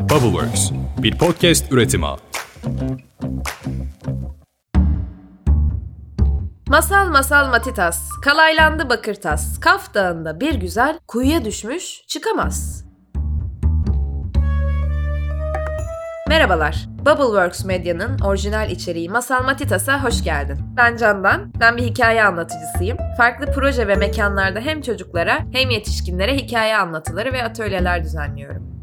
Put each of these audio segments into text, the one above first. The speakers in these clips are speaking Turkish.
Bubbleworks, bir podcast üretimi. Masal masal matitas, kalaylandı bakırtas, Kaf Dağı'nda bir güzel, kuyuya düşmüş, çıkamaz. Merhabalar, Bubbleworks Medya'nın orijinal içeriği Masal Matitas'a hoş geldin. Ben Candan, ben bir hikaye anlatıcısıyım. Farklı proje ve mekanlarda hem çocuklara hem yetişkinlere hikaye anlatıları ve atölyeler düzenliyorum.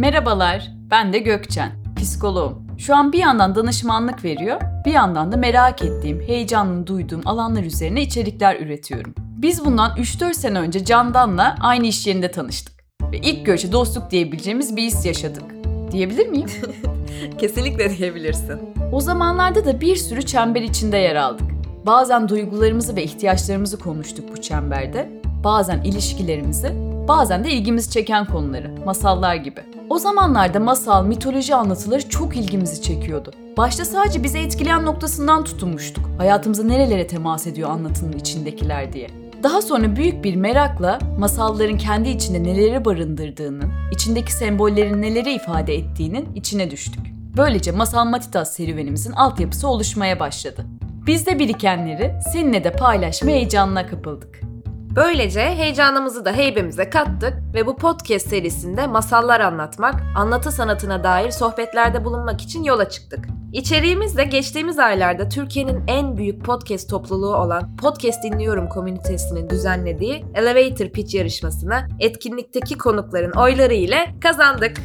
Merhabalar, ben de Gökçen, psikoloğum. Şu an bir yandan danışmanlık veriyor, bir yandan da merak ettiğim, heyecanını duyduğum alanlar üzerine içerikler üretiyorum. Biz bundan 3-4 sene önce Candan'la aynı iş yerinde tanıştık. Ve ilk görüşte dostluk diyebileceğimiz bir his yaşadık. Diyebilir miyim? Kesinlikle diyebilirsin. O zamanlarda da bir sürü çember içinde yer aldık. Bazen duygularımızı ve ihtiyaçlarımızı konuştuk bu çemberde, bazen ilişkilerimizi, bazen de ilgimizi çeken konuları, masallar gibi. O zamanlarda masal, mitoloji anlatıları çok ilgimizi çekiyordu. Başta sadece bizi etkileyen noktasından tutunmuştuk. Hayatımıza nerelere temas ediyor anlatının içindekiler diye. Daha sonra büyük bir merakla masalların kendi içinde neleri barındırdığının, içindeki sembollerin neleri ifade ettiğinin içine düştük. Böylece Masal Matitas serüvenimizin altyapısı oluşmaya başladı. Biz de birikenleri seninle de paylaşma heyecanına kapıldık. Böylece heyecanımızı da heybemize kattık ve bu podcast serisinde masallar anlatmak, anlatı sanatına dair sohbetlerde bulunmak için yola çıktık. İçeriğimiz de geçtiğimiz aylarda Türkiye'nin en büyük podcast topluluğu olan Podcast Dinliyorum komünitesinin düzenlediği Elevator Pitch yarışmasına etkinlikteki konukların oyları ile kazandık.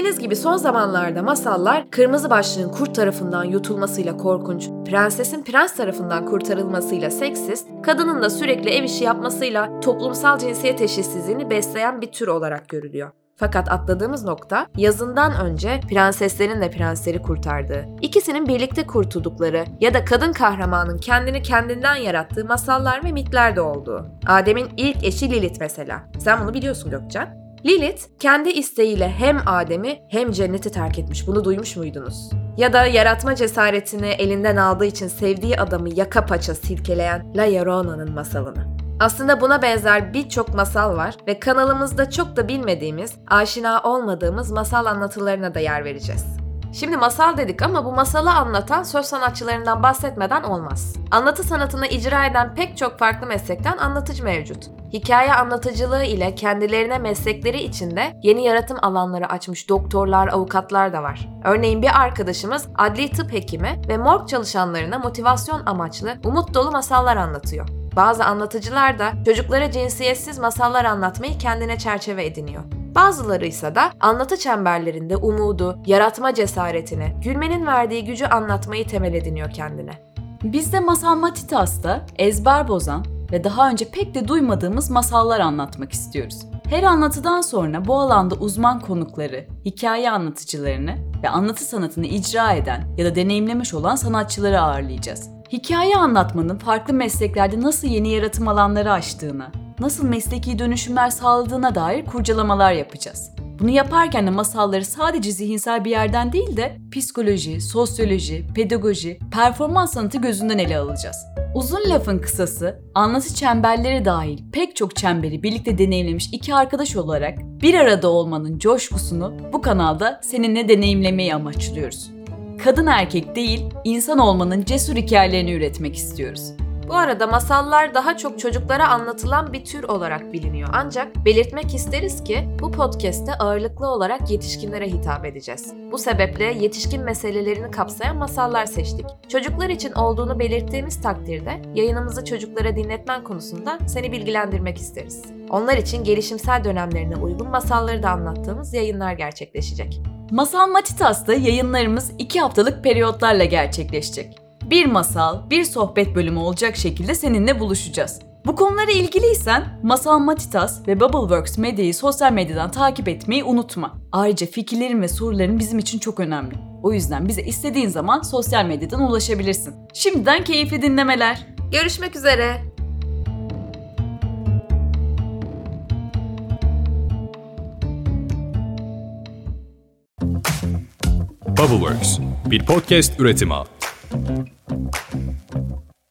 Bildiğiniz gibi son zamanlarda masallar kırmızı başlığın kurt tarafından yutulmasıyla korkunç, prensesin prens tarafından kurtarılmasıyla seksist, kadının da sürekli ev işi yapmasıyla toplumsal cinsiyet eşitsizliğini besleyen bir tür olarak görülüyor. Fakat atladığımız nokta yazından önce prenseslerin de prensleri kurtardığı, ikisinin birlikte kurtuldukları ya da kadın kahramanın kendini kendinden yarattığı masallar ve mitler de olduğu. Adem'in ilk eşi Lilith mesela. Sen bunu biliyorsun Gökçen. Lilith kendi isteğiyle hem Adem'i hem cenneti terk etmiş. Bunu duymuş muydunuz? Ya da yaratma cesaretini elinden aldığı için sevdiği adamı yaka paça silkeleyen La Llorona'nın masalını. Aslında buna benzer birçok masal var ve kanalımızda çok da bilmediğimiz, aşina olmadığımız masal anlatılarına da yer vereceğiz. Şimdi masal dedik ama bu masalı anlatan söz sanatçılarından bahsetmeden olmaz. Anlatı sanatını icra eden pek çok farklı meslekten anlatıcı mevcut. Hikaye anlatıcılığı ile kendilerine meslekleri içinde yeni yaratım alanları açmış doktorlar, avukatlar da var. Örneğin bir arkadaşımız adli tıp hekimi ve morg çalışanlarına motivasyon amaçlı umut dolu masallar anlatıyor. Bazı anlatıcılar da çocuklara cinsiyetsiz masallar anlatmayı kendine çerçeve ediniyor. Bazıları ise da anlatı çemberlerinde umudu, yaratma cesaretini, gülmenin verdiği gücü anlatmayı temel ediniyor kendine. Biz de Masal Matitas'ta ezber bozan ve daha önce pek de duymadığımız masallar anlatmak istiyoruz. Her anlatıdan sonra bu alanda uzman konukları, hikaye anlatıcılarını ve anlatı sanatını icra eden ya da deneyimlemiş olan sanatçıları ağırlayacağız. Hikaye anlatmanın farklı mesleklerde nasıl yeni yaratım alanları açtığını, nasıl mesleki dönüşümler sağladığına dair kurcalamalar yapacağız. Bunu yaparken de masalları sadece zihinsel bir yerden değil de psikoloji, sosyoloji, pedagoji, performans sanatı gözünden ele alacağız. Uzun lafın kısası, anlatı çemberleri dahil pek çok çemberi birlikte deneyimlemiş iki arkadaş olarak bir arada olmanın coşkusunu bu kanalda seninle deneyimlemeyi amaçlıyoruz. Kadın erkek değil, insan olmanın cesur hikayelerini üretmek istiyoruz. Bu arada masallar daha çok çocuklara anlatılan bir tür olarak biliniyor. Ancak belirtmek isteriz ki bu podcast'te ağırlıklı olarak yetişkinlere hitap edeceğiz. Bu sebeple yetişkin meselelerini kapsayan masallar seçtik. Çocuklar için olduğunu belirttiğimiz takdirde yayınımızı çocuklara dinletmen konusunda seni bilgilendirmek isteriz. Onlar için gelişimsel dönemlerine uygun masalları da anlattığımız yayınlar gerçekleşecek. Masal Matitas'ta yayınlarımız 2 haftalık periyotlarla gerçekleşecek bir masal, bir sohbet bölümü olacak şekilde seninle buluşacağız. Bu konulara ilgiliysen Masal Matitas ve Bubbleworks medyayı sosyal medyadan takip etmeyi unutma. Ayrıca fikirlerin ve soruların bizim için çok önemli. O yüzden bize istediğin zaman sosyal medyadan ulaşabilirsin. Şimdiden keyifli dinlemeler. Görüşmek üzere. Bubbleworks, bir podcast üretimi.